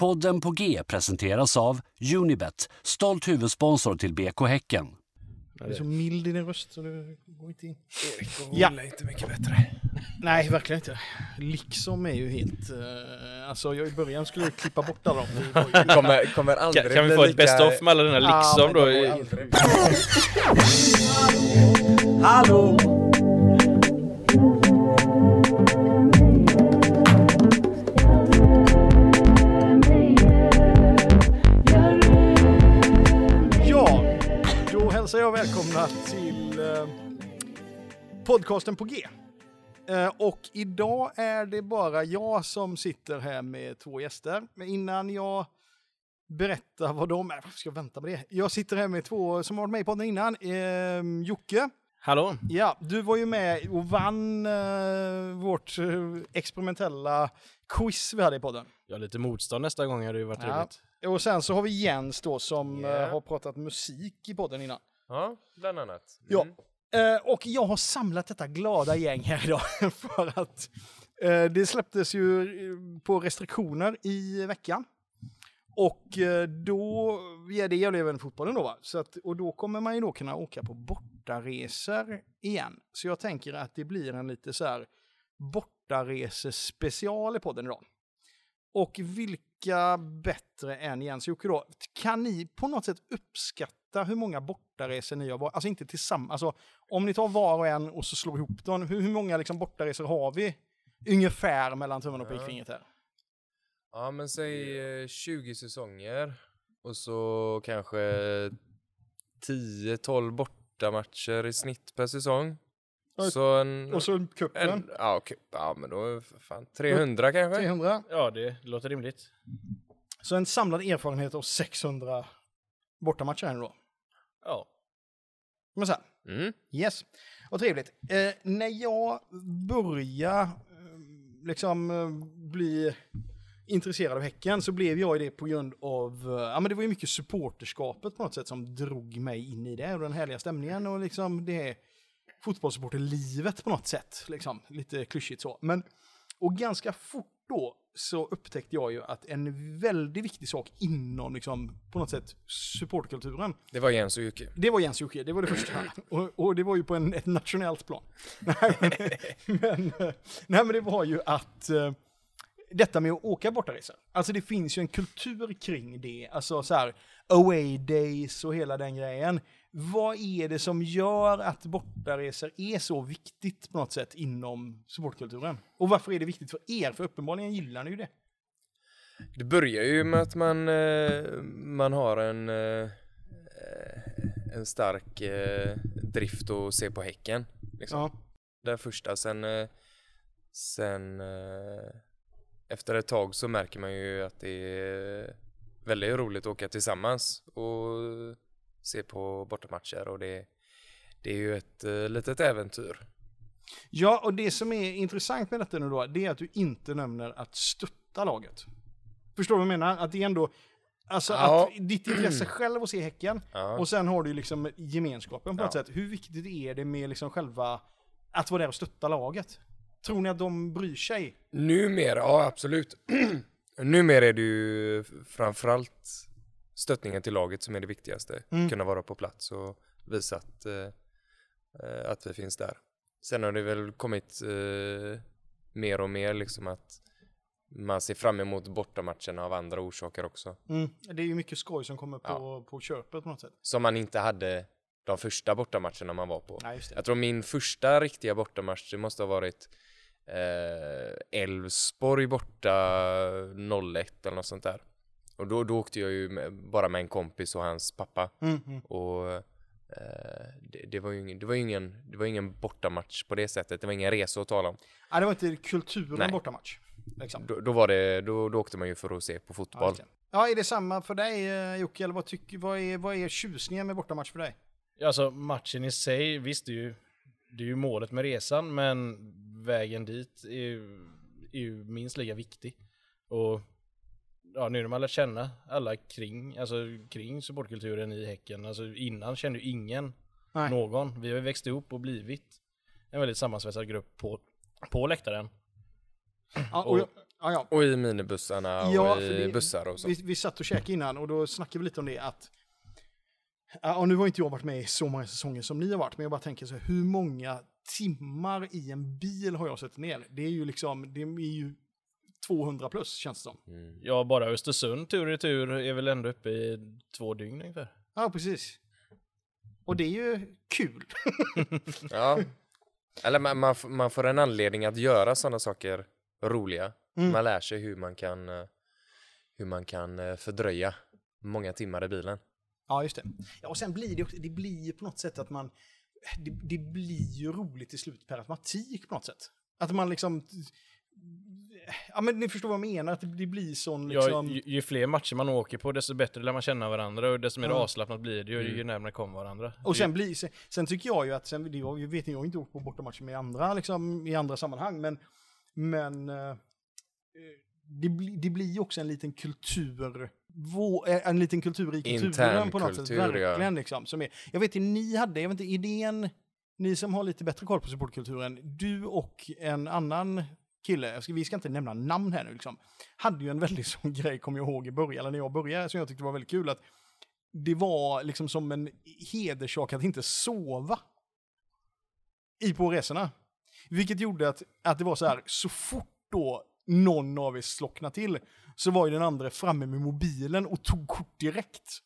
Podden på G presenteras av Unibet, stolt huvudsponsor till BK Häcken. Du är så mild i din röst så det går inte in. Erik och Ja. Är inte mycket bättre. Nej, verkligen inte. Liksom är ju helt... Uh, alltså jag i början skulle jag klippa bort alla dem. Kommer, kommer aldrig Kan, kan vi få ett lika- best of med alla dina Ja, liksom men då? Hallå! Hälsar jag välkomna till eh, podcasten på G. Eh, och idag är det bara jag som sitter här med två gäster. Men innan jag berättar vad de är, varför ska jag vänta med det? Jag sitter här med två som har varit med i podden innan. Eh, Jocke, Hallå? ja, du var ju med och vann eh, vårt eh, experimentella quiz vi hade i podden. Har lite motstånd nästa gång hade ju varit Ja. trevligt. Och sen så har vi Jens då som Ja. eh, har pratat musik i podden innan. Ja, bland annat. Ja. Mm. Eh, och jag har samlat detta glada gäng här idag för att eh, det släpptes ju eh, på restriktioner i veckan. Och eh, då, ja det gäller även fotbollen då va? Så att, och då kommer man ju då kunna åka på bortaresor igen. Så jag tänker att det blir en lite så här bortaresespecial i podden idag. Och vilka bättre än Jens Jocke då? Kan ni på något sätt uppskatta hur många bortaresor ni har varit? Alltså inte tillsammans, alltså om ni tar var och en och så slår ihop dem, hur, hur många liksom bortaresor har vi? Ungefär mellan tummen och pekfingret här. Ja, men säg eh, 20 säsonger och så kanske 10-12 bortamatcher i snitt per säsong. Och- Så en... Och så kuppen, en ja, okej. ja, men då fan 300 kanske? 300. Ja, det låter rimligt. Så en samlad erfarenhet av 600 bortamatcher här nu då. Ja. Men så här, Mm. Yes, vad trevligt. Eh, när jag började eh, liksom eh, bli intresserad av Häcken så blev jag det på grund av, eh, ja men det var ju mycket supporterskapet på något sätt som drog mig in i det och den härliga stämningen och liksom det fotbollssupporterlivet på något sätt, liksom lite klyschigt så. Men, och ganska fort då så upptäckte jag ju att en väldigt viktig sak inom liksom på något sätt supportkulturen Det var Jens och Jocke. det var Jens Jocke, det var det första. Och, och det var ju på en, ett nationellt plan. nej, men, nej, men det var ju att eh, detta med att åka bortaresor. Alltså det finns ju en kultur kring det. Alltså så här, away days och hela den grejen. Vad är det som gör att bortaresor är så viktigt på något sätt inom supportkulturen? Och varför är det viktigt för er? För uppenbarligen gillar ni ju det. Det börjar ju med att man, eh, man har en, eh, en stark eh, drift att se på Häcken. Liksom. Ja. Det första. Sen, eh, sen eh, efter ett tag så märker man ju att det är väldigt roligt att åka tillsammans och se på bortamatcher och det, det är ju ett eh, litet äventyr. Ja, och det som är intressant med detta nu då, det är att du inte nämner att stötta laget. Förstår du vad jag menar? Att det är ändå, alltså Ja. att ditt intresse själv att se Häcken, Ja. och sen har du ju liksom gemenskapen på Ja. sätt. Hur viktigt är det med liksom själva, att vara där och stötta laget? Tror ni att de bryr sig? Numera, ja absolut. Numera är det ju framförallt stöttningen till laget som är det viktigaste. Mm. Kunna vara på plats och visa att, eh, eh, att vi finns där. Sen har det väl kommit eh, mer och mer liksom att man ser fram emot bortamatcherna av andra orsaker också. Mm. Det är ju mycket skoj som kommer på, på köpet på något sätt. Som man inte hade de första bortamatcherna man var på. Det. Jag tror min första riktiga bortamatch det måste ha varit eh, Elfsborg borta 01 eller något sånt där. Och då, då åkte jag ju med, bara med en kompis och hans pappa. Mm, mm. Och eh, det, det, var ju ingen, det, var ju ingen, det var ingen bortamatch på det sättet. Det var ingen resa att tala om. Ja, det var inte kulturen Nej. bortamatch. Liksom. Då, då, var det, då, då åkte man ju för att se på Ja, fotboll. det. ja, är det samma för dig eh, Jocke? Eller vad, tycker, vad, är, vad är tjusningen med bortamatch för dig? Alltså matchen i sig, visst det är ju, det är ju målet med resan, men vägen dit är ju, är ju minst lika viktig. Och ja, nu när man lärt känna alla kring, alltså kring supportkulturen i Häcken, alltså innan kände ju ingen Nej. någon. Vi har ju växt ihop och blivit en väldigt sammansvetsad grupp på, på läktaren. Ja, och Och- Ja, ja. Och i minibussarna och i det- bussar och så. Vi, vi satt och käkade innan och då snackade vi lite om det att Ja, och nu har inte jag varit med i så många säsonger som ni har varit, men jag bara tänker så här, hur många timmar i en bil har jag suttit ner? Det är ju liksom, det är ju 200 plus känns det som. Mm. Ja, bara Östersund tur i tur är väl ändå uppe i två dygn ungefär. Ja, precis. Och det är ju kul. Ja. Eller man, man, man får en anledning att göra sådana saker roliga. Mm. Man lär sig hur man kan, eh, hur man kan eh, fördröja många timmar i bilen. Ja, just det. Ja, och sen blir det också, det blir ju på något sätt att man, det, det blir ju roligt till slut per automatik på något sätt. Att man liksom, ja men ni förstår vad jag menar, att det, blir sån liksom... Ja, ju, ju fler matcher man åker på, desto bättre lär man känna varandra och desto mer Ja. avslappnat blir det ju, Mm. ju närmare kommer varandra. Och sen, blir, sen, sen tycker jag ju att, sen, det- jag vet inte, jag har inte åkt på bortamatcher med andra, liksom, i andra sammanhang, men, men eh, det, blir det blir ju också en liten kultur, vå, eh, en liten kultur i kulturen på något sätt. kultur, ja. Verkligen liksom. Som är, jag vet inte, ni hade, jag vet inte, idén, ni som har lite bättre koll på supportkulturen, du och en annan kille, ska, vi ska inte nämna namn här nu liksom, hade ju en väldigt sån grej, kommer jag ihåg i början, eller när jag började, som jag tyckte var väldigt kul, att det var liksom som en hederssak att inte sova i på resorna. Vilket gjorde att, att det var så här, så fort då någon av er slocknade till så var ju den andra framme med mobilen och tog kort direkt.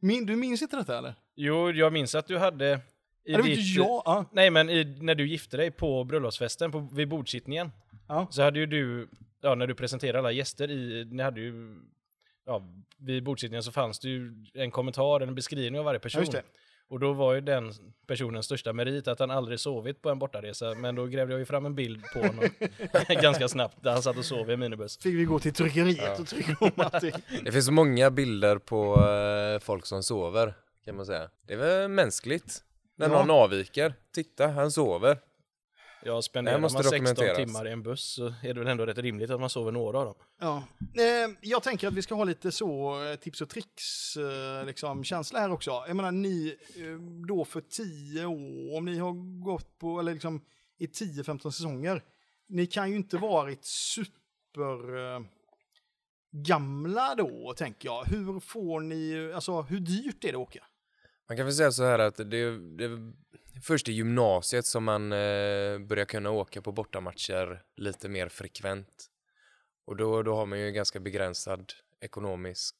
Min, du minns inte detta eller? Jo, jag minns att du hade... I Ja, det ditt- jag. Ja. Nej, men i, när du gifte dig på bröllopsfesten, på, vid bordsittningen, Ja. så hade ju du, ja, när du presenterade alla gäster i, ni hade ju, ja, vid bordsittningen så fanns det ju en kommentar, en beskrivning av varje Ja, person. det. Och då var ju den personens största merit att han aldrig sovit på en bortaresa, men då grävde jag ju fram en bild på honom ganska snabbt, där han satt och sov i en minibuss. Fick vi gå till tryckeriet Ja. och trycka om allting. Det finns många bilder på eh, folk som sover, kan man säga. Det är väl mänskligt. När Ja. någon avviker. Titta, han sover. Ja, spenderar man 16 dokumenteras. timmar i en buss så är det väl ändå rätt rimligt att man sover några av dem. Ja. Eh, jag tänker att vi ska ha lite så eh, tips och tricks eh, liksom, känsla här också. Jag menar ni eh, då för 10 år, om ni har gått på, eller liksom i 10-15 säsonger. Ni kan ju inte varit super eh, gamla då, tänker jag. Hur får ni, alltså hur dyrt är det att åka? Man kan väl säga så här att det, det är först i gymnasiet som man eh, börjar kunna åka på bortamatcher lite mer frekvent. Och då, då har man ju ganska begränsad ekonomisk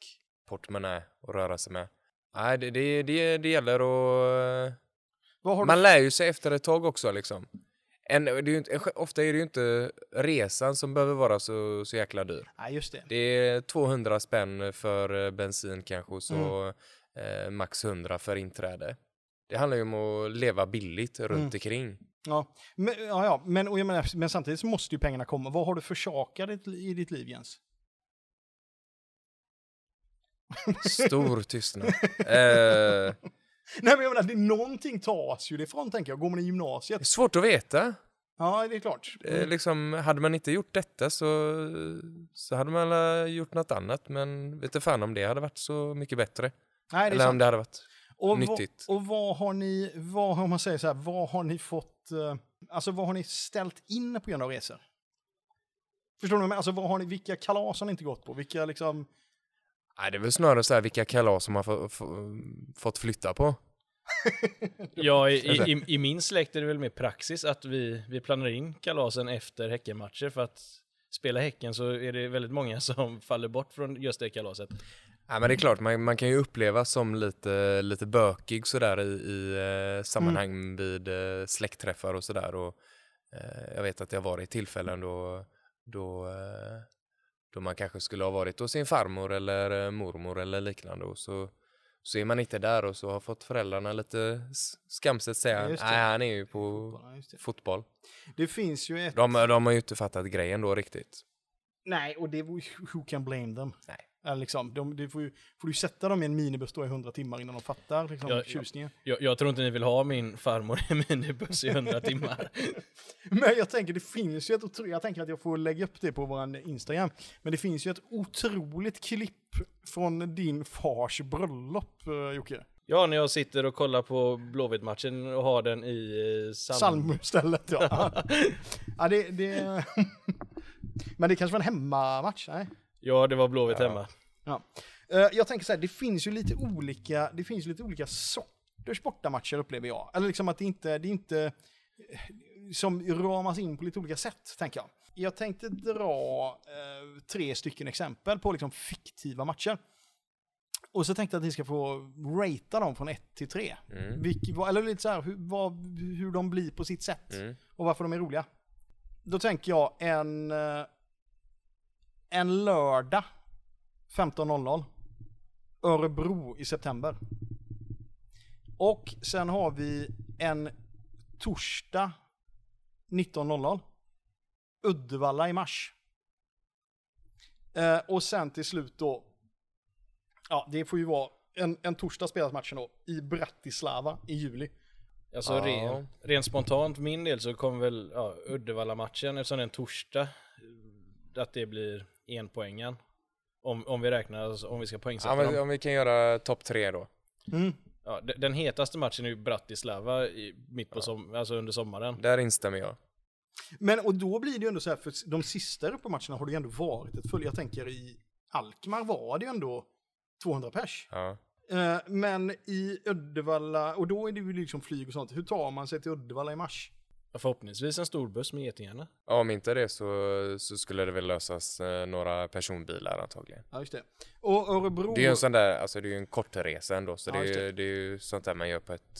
portmonnä att röra sig med. Nej, det, det, det, det gäller att... Vad har du Man lär ju sig efter ett tag också liksom. En, det är inte, ofta är det ju inte resan som behöver vara så, så jäkla dyr. Nej, just det. Det är 200 spänn för eh, bensin kanske och så Mm. eh, max 100 för inträde. Det handlar ju om att leva billigt runt Mm. omkring. Ja, men, ja, ja. Men, och jag menar, men samtidigt så måste ju pengarna komma. Vad har du försakat i, ditt- liv, Jens? Stor tystnad. Eh, Nej, men jag menar, det, någonting tas ju det ifrån, tänker jag. Går man i gymnasiet? svårt att veta. Ja, det är klart. Eh, liksom, hade man inte gjort detta så, så hade man gjort något annat. Men vet inte fan om det hade varit så mycket bättre. Nej, Eller om sant. det hade varit och, nyttigt. Vad, och vad har ni, vad, om man säger så här, vad har ni fått, eh, alltså vad har ni ställt in på grund av resor? Förstår du vad jag menar? Alltså vad har ni, vilka kalas har ni inte gått på? Vilka liksom, Nej, det är väl snarare så här vilka kalas som har få, få, fått flytta på. Ja, i, i, i, i min släkt är det väl mer praxis att vi, vi planerar in kalasen efter Häckenmatcher för att spela Häcken så är det väldigt många som faller bort från just det kalaset. Ja, men det är klart, man, man kan ju upplevas som lite, lite bökig sådär i, i eh, sammanhang vid eh, släktträffar och sådär. Och, eh, jag vet att det har varit tillfällen då, då, eh, då man kanske skulle ha varit hos sin farmor eller mormor eller liknande och så, så är man inte där och så har fått föräldrarna lite skamset säga nej han är ju på just det. fotboll. det finns ju ett, De, de har ju inte fattat grejen då riktigt. nej, och det, who can blame them? Nej. Eller liksom, de, det får, ju, får du sätta dem i en minibuss då i 100 timmar innan de fattar liksom, Ja, ja. tjusningen. Jag, jag tror inte ni vill ha min farmor i minibuss i 100 timmar. Men jag tänker, det finns ju ett otro... Jag tänker att jag får lägga upp det på vår Instagram. Men det finns ju ett otroligt klipp från din fars bröllop, eh, Jocke. Ja, när jag sitter och kollar på Blåvitt-matchen och har den i eh, psalm... Psalmstället, ja. ja det, det... Men det kanske var en hemmamatch? Nej. Ja, det var Blåvitt hemma. Ja. Eh, jag tänker så här, det finns ju lite olika, det finns lite olika sorters bortamatcher upplever jag. Eller liksom att det inte, det är inte eh, som ramas in på lite olika sätt, tänker jag. Jag tänkte dra eh, tre stycken exempel på liksom fiktiva matcher. Och så tänkte jag att ni ska få ratea dem från 1 till 3. Mm. Vilk, eller lite så här, hur, vad, hur de blir på sitt sätt. Mm. Och varför de är roliga. Då tänker jag en, eh, en lördag 15.00. Örebro i september. Och sen har vi en torsdag 19.00. Uddevalla i mars. Eh, och sen till slut då, ja det får ju vara en, en torsdag spelas matchen då i Bratislava i juli. Alltså Ja. ren, rent spontant min del så kommer väl ja, Uddevalla-matchen eftersom det är en torsdag att det blir enpoängen. Om, om vi räknar, alltså, om vi ska Ja, poängsätta men, dem. om vi kan göra topp tre då. Mm. Ja, de- den hetaste matchen är ju Bratislava i, mitt på som, alltså under sommaren. Där instämmer jag. Men och då blir det ju ändå så här, för de sista Europamatcherna har det ju ändå varit ett full. Jag tänker i Alkmaar var det ju ändå 200 pers. Ja. Eh, men i Uddevalla, och då är det ju liksom flyg och sånt. Hur tar man sig till Uddevalla i mars? Förhoppningsvis en stor buss med Getingarna. Ja, Om inte det så, så skulle det väl lösas eh, några personbilar antagligen. Ja, just det. Och Örebro... Det är ju en sån där, alltså det är ju en kort resa ändå, så Ja, det, är, det. ju- det är ju sånt där man gör på ett,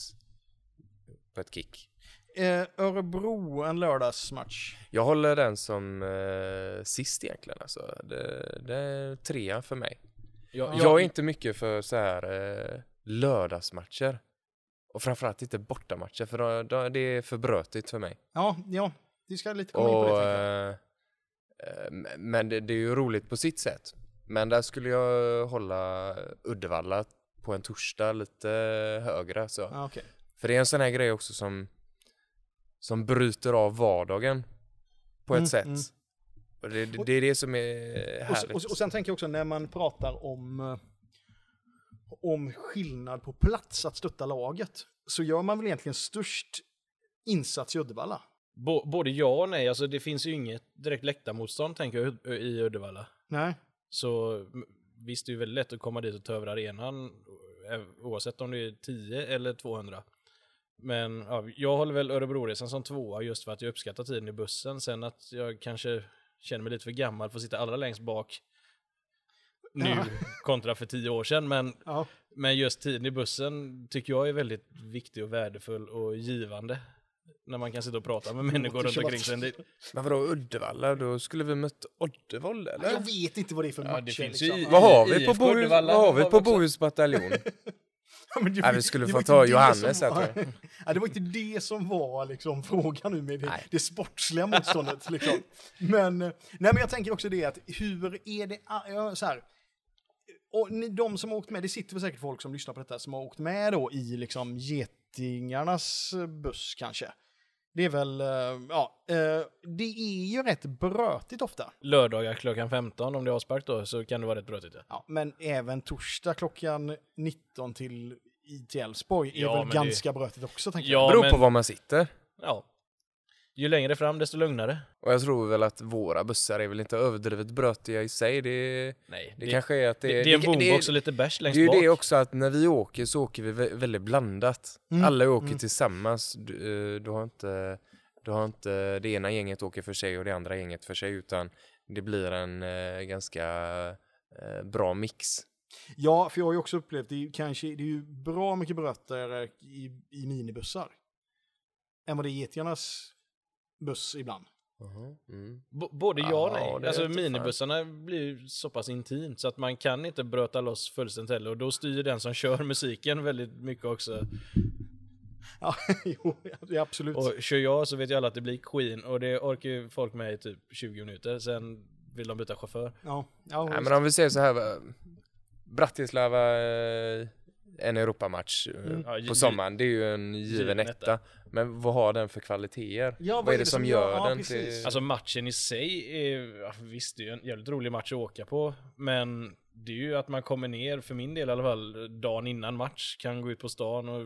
på ett kick. eh, Örebro, en lördagsmatch. Jag håller den som eh, sist egentligen alltså. Det, det är trea för mig. Jag, Jag är inte mycket för så här eh, lördagsmatcher. Och framförallt inte bortamatcher för då, då, det är för brötigt för mig. Ja, ja. Vi ska lite komma in på det. Och, eh, men det, det är ju roligt på sitt sätt. Men där skulle jag hålla Uddevalla på en torsdag lite högre. Så. Ja, okej. För det är en sån här grej också som, som bryter av vardagen på ett Mm, sätt. mm. Och det, det, det är det som är Och, härligt. och, och sen tänker jag också när man pratar om, eh, om skillnad på plats att stötta laget, så gör man väl egentligen störst insats i Uddevalla. Bo, både ja och nej, alltså det finns ju inget direkt läktarmotstånd tänker jag i Uddevalla. Nej. Så visst, det är väldigt lätt att komma dit och ta över arenan eh, oavsett om det är 10 eller 200. Men ja, jag håller väl Örebroresan som tvåa just för att jag uppskattar tiden i bussen. Sen att jag kanske känner mig lite för gammal för att sitta allra längst bak nu Ja. kontra för tio år sedan. Men, Ja. men just tiden i bussen tycker jag är väldigt viktig och värdefull och givande. När man kan sitta och prata med människor runt omkring sig. Men vadå Uddevalla? Då skulle vi mött Oddevold eller? Jag vet inte vad det är för Ja, matcher. det finns liksom. Vad har vi på Bohus, Uddevalla vad har vi på. Bohus bataljon? Ja, men det Nej, vi skulle det få ta Johannes här, tror ja, Det var inte det som var liksom frågan nu med det, Nej. det sportsliga motståndet. Liksom. Men, eh, nej, men jag tänker också det att hur är det, ja, så här, och ni, de som har åkt med, det sitter väl säkert folk som lyssnar på detta som har åkt med då i liksom getingarnas eh, buss kanske. Det är väl, eh, ja, eh, det är ju rätt brötigt ofta. Lördagar klockan 15 om det är avspark då så kan det vara rätt brötigt. Ja. Ja, men även torsdag klockan 19 till i till Älvsborg är Ja, väl men det- ganska brötigt också tänker Ja, jag. Beror men- på var man sitter. ja. Ju längre fram desto lugnare. Och jag tror väl att våra bussar är väl inte överdrivet brötiga i sig. Det, Nej, det, kanske är att det, det, det är en det- boombox det, och lite bärs det längst är ju bak. det också att när vi åker så åker vi vä- väldigt blandat. Mm, Alla åker mm. tillsammans. Du, eh, du, har inte, du har inte det ena gänget åker för sig och det andra gänget för sig utan det blir en eh, ganska eh, bra mix. Ja, för jag har ju också upplevt, det är ju kanske, det är ju bra mycket brötare i, i minibussar. Än vad det är i getingarnas buss ibland. Mm. Både ja och nej. Alltså jag fan. minibussarna blir ju så pass intimt så att man kan inte bröta loss fullständigt heller. Och då styr den som kör musiken väldigt mycket också. Ja, jo, det är absolut. Och kör jag så vet ju alla att det blir Queen och det orkar ju folk med i typ 20 minuter. Sen vill de byta chaufför. ja, ja, Nej, men om vi säger så här. va, Bratislava, eh, en Europamatch eh, Mm. Ja, på sommaren. Det är ju en given etta. Men vad har den för kvaliteter? Ja, vad är det som gör ja, den precis. till... Alltså matchen i sig är, visst det är ju en jävligt rolig match att åka på. Men det är ju att man kommer ner, för min del i alla fall, dagen innan match. Kan gå ut på stan och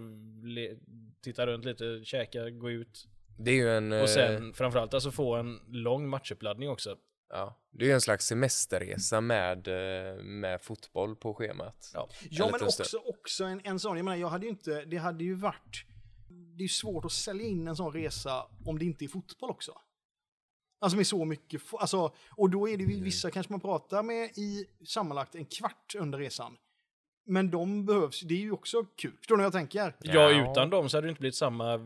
le- titta runt lite, käka, gå ut. Det är ju en... eh, Och sen framförallt alltså få en lång matchuppladdning också. Ja, det är ju en slags semesterresa med, eh, med fotboll på schemat. Ja. Ja, En men stund. också, också en, en sån, jag menar, jag hade ju inte, det hade ju varit, det är ju svårt att sälja in en sån resa om det inte är fotboll också. Alltså med så mycket, alltså, och då är det Mm. ju vissa kanske man pratar med i sammanlagt en kvart under resan. Men de behövs, det är ju också kul. Förstår ni vad jag tänker? Ja, utan dem så hade det inte blivit samma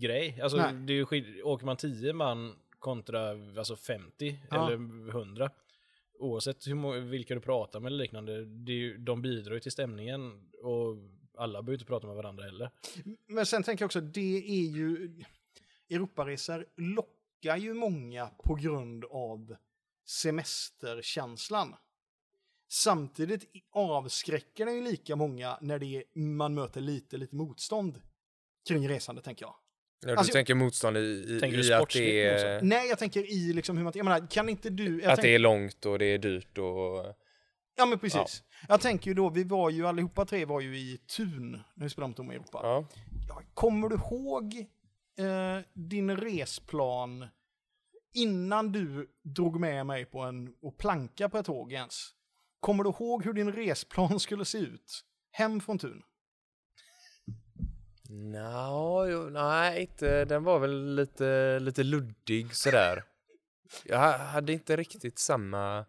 grej. Alltså, Nej. det är ju åker man 10 man kontra alltså 50 Ja. eller 100. Oavsett hur vilka du pratar med eller liknande, det är ju, de bidrar ju till stämningen och alla behöver inte prata med varandra heller. Men sen tänker jag också, det är ju, Europaresor lockar ju många på grund av semesterkänslan. Samtidigt avskräcker den ju lika många när det är, man möter lite, lite motstånd kring resande, tänker jag. Ja, du Alltså- tänker motstånd i, i, Tänker i att, sportsligt det är, Nej, jag tänker i liksom hur man, jag menar, kan inte du... Jag att tänk, det är långt och det är dyrt och... Ja, men precis. Jag tänker ju då, vi var ju allihopa tre var ju i Tun när vi spelade mot dem i Europa. Ja. Ja, Kommer du ihåg eh, din resplan innan du drog med mig på en och planka på ett tåg ens? Kommer du ihåg hur din resplan skulle se ut? Hem från Tun? Nå, jo, nej, inte. Den var väl lite, lite luddig sådär. Jag ha- hade inte riktigt samma...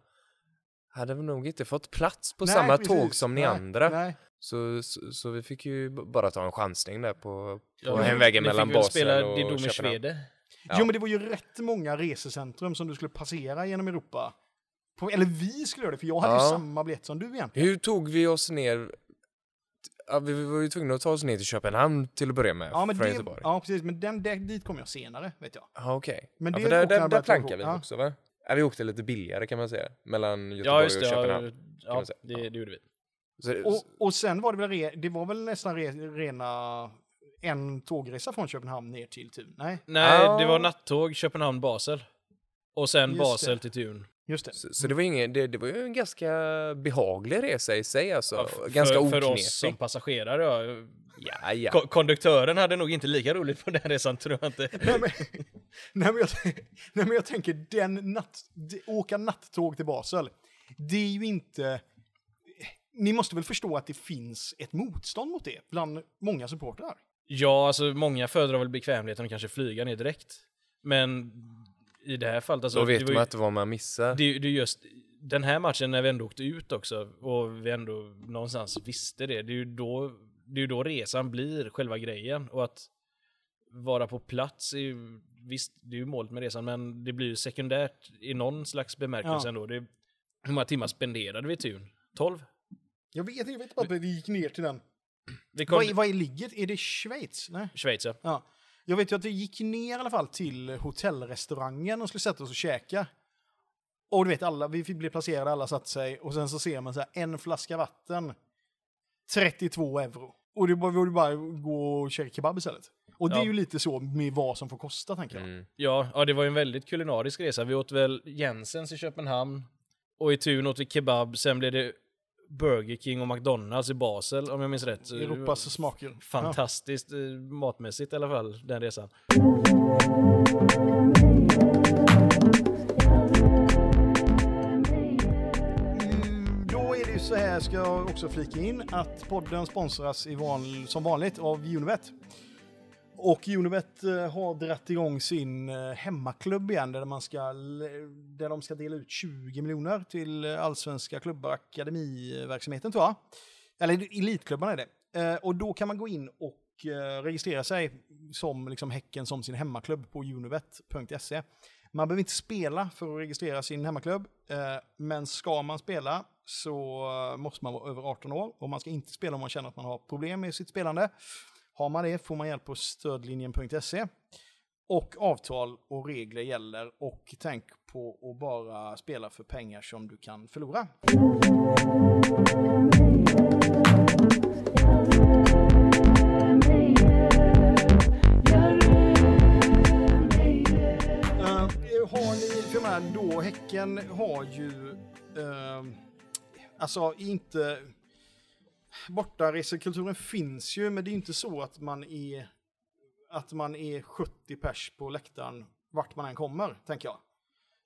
Hade nog inte fått plats på Nej, samma precis. tåg som ni Nej, andra. Nej. Så, så, så vi fick ju bara ta en chansning där på, på Ja, hemvägen mellan Basel spela och Köpenhamn. Ja. Jo, men det var ju rätt många resecentrum som du skulle passera genom Europa. På, eller vi skulle göra det, för jag hade ju Ja. samma biljett som du egentligen. Hur tog vi oss ner? Ja, vi var ju tvungna att ta oss ner till Köpenhamn till att börja med, Ja, men från det, Göteborg. ja precis. Men den, där, dit kom jag senare, vet jag. Ja, okej. Men Ja, det för där, jag där, bara där plankade vi ja. också va? Ja, vi åkte lite billigare kan man säga. Mellan Göteborg Ja, just och det. Köpenhamn. Ja, ja man säga. det, Ja. det gjorde vi. Så, Och, och sen var det väl, re, det var väl nästan re, rena en tågresa från Köpenhamn ner till Thun? Nej, Nej, det var nattåg Köpenhamn-Basel. Och sen Just Basel det. till Thun. Just det. så, så det var ingen, det, det var ju en ganska behaglig resa i sig alltså. Ja, f- ganska för, oknepig. för oss som passagerare, ja. Ja, ja. Ko- Konduktören hade nog inte lika roligt på den resan, tror jag inte. Nej men, nej, men jag, nej men jag tänker, den natt, de, åka nattåg till Basel, det är ju inte... Ni måste väl förstå att det finns ett motstånd mot det bland många supportrar? Ja, alltså många föredrar väl bekvämligheten och kanske flyga ner direkt. Men i det här fallet, alltså, Då det vet var man ju- inte vad man missar. Det, det är just den här matchen när vi ändå åkte ut också och vi ändå någonstans visste det. Det är ju då, det är ju då resan blir själva grejen och att vara på plats är ju, visst, det är ju målet med resan, men det blir ju sekundärt i någon slags bemärkelse Ja. ändå. Det, hur många timmar spenderade vi i Tun? 12? Jag vet, jag vet bara att vi gick ner till den. Vi kom, Vad, är- vad är ligget? Är det Schweiz? Nej. Schweiz ja. Ja. Jag vet ju att vi gick ner i alla fall till hotellrestaurangen och skulle sätta oss och käka. Och du vet, alla, vi bli placerade, alla satte sig. Och sen så ser man så här, en flaska vatten, 32 euro. Och det var det bara gå och käka kebab istället. Och det Ja. är ju lite så med vad som får kosta, tänker jag. Mm. Ja, ja, det var ju en väldigt kulinarisk resa. Vi åt väl Jensens i Köpenhamn och i Tun åt vi kebab. Sen blev det Burger King och McDonalds i Basel om jag minns rätt. Europas smaker. Ja. Fantastiskt eh, matmässigt i alla fall, den resan. Mm, Då är det ju så här, ska jag också flika in, att podden sponsras i van, som vanligt av Unibet. Och Unibet eh, har dratt igång sin eh, hemmaklubb igen där, man ska, där de ska dela ut 20 miljoner till eh, allsvenska klubbar, akademiverksamheten tror jag. Eller elitklubbarna är det. Och då kan man gå in och registrera sig som liksom Häcken som sin hemmaklubb på unibet.se. Man behöver inte spela för att registrera sin hemmaklubb, men ska man spela så måste man vara över 18 år och man ska inte spela om man känner att man har problem med sitt spelande. Har man det får man hjälp på stödlinjen.se. Och avtal och regler gäller och tänk på att bara spela för pengar som du kan förlora. Eh, har ni, för då Häcken har ju, eh, alltså inte, bortaresekulturen finns ju, men det är inte så att man är, att man är 70 pers på läktaren vart man än kommer, tänker jag.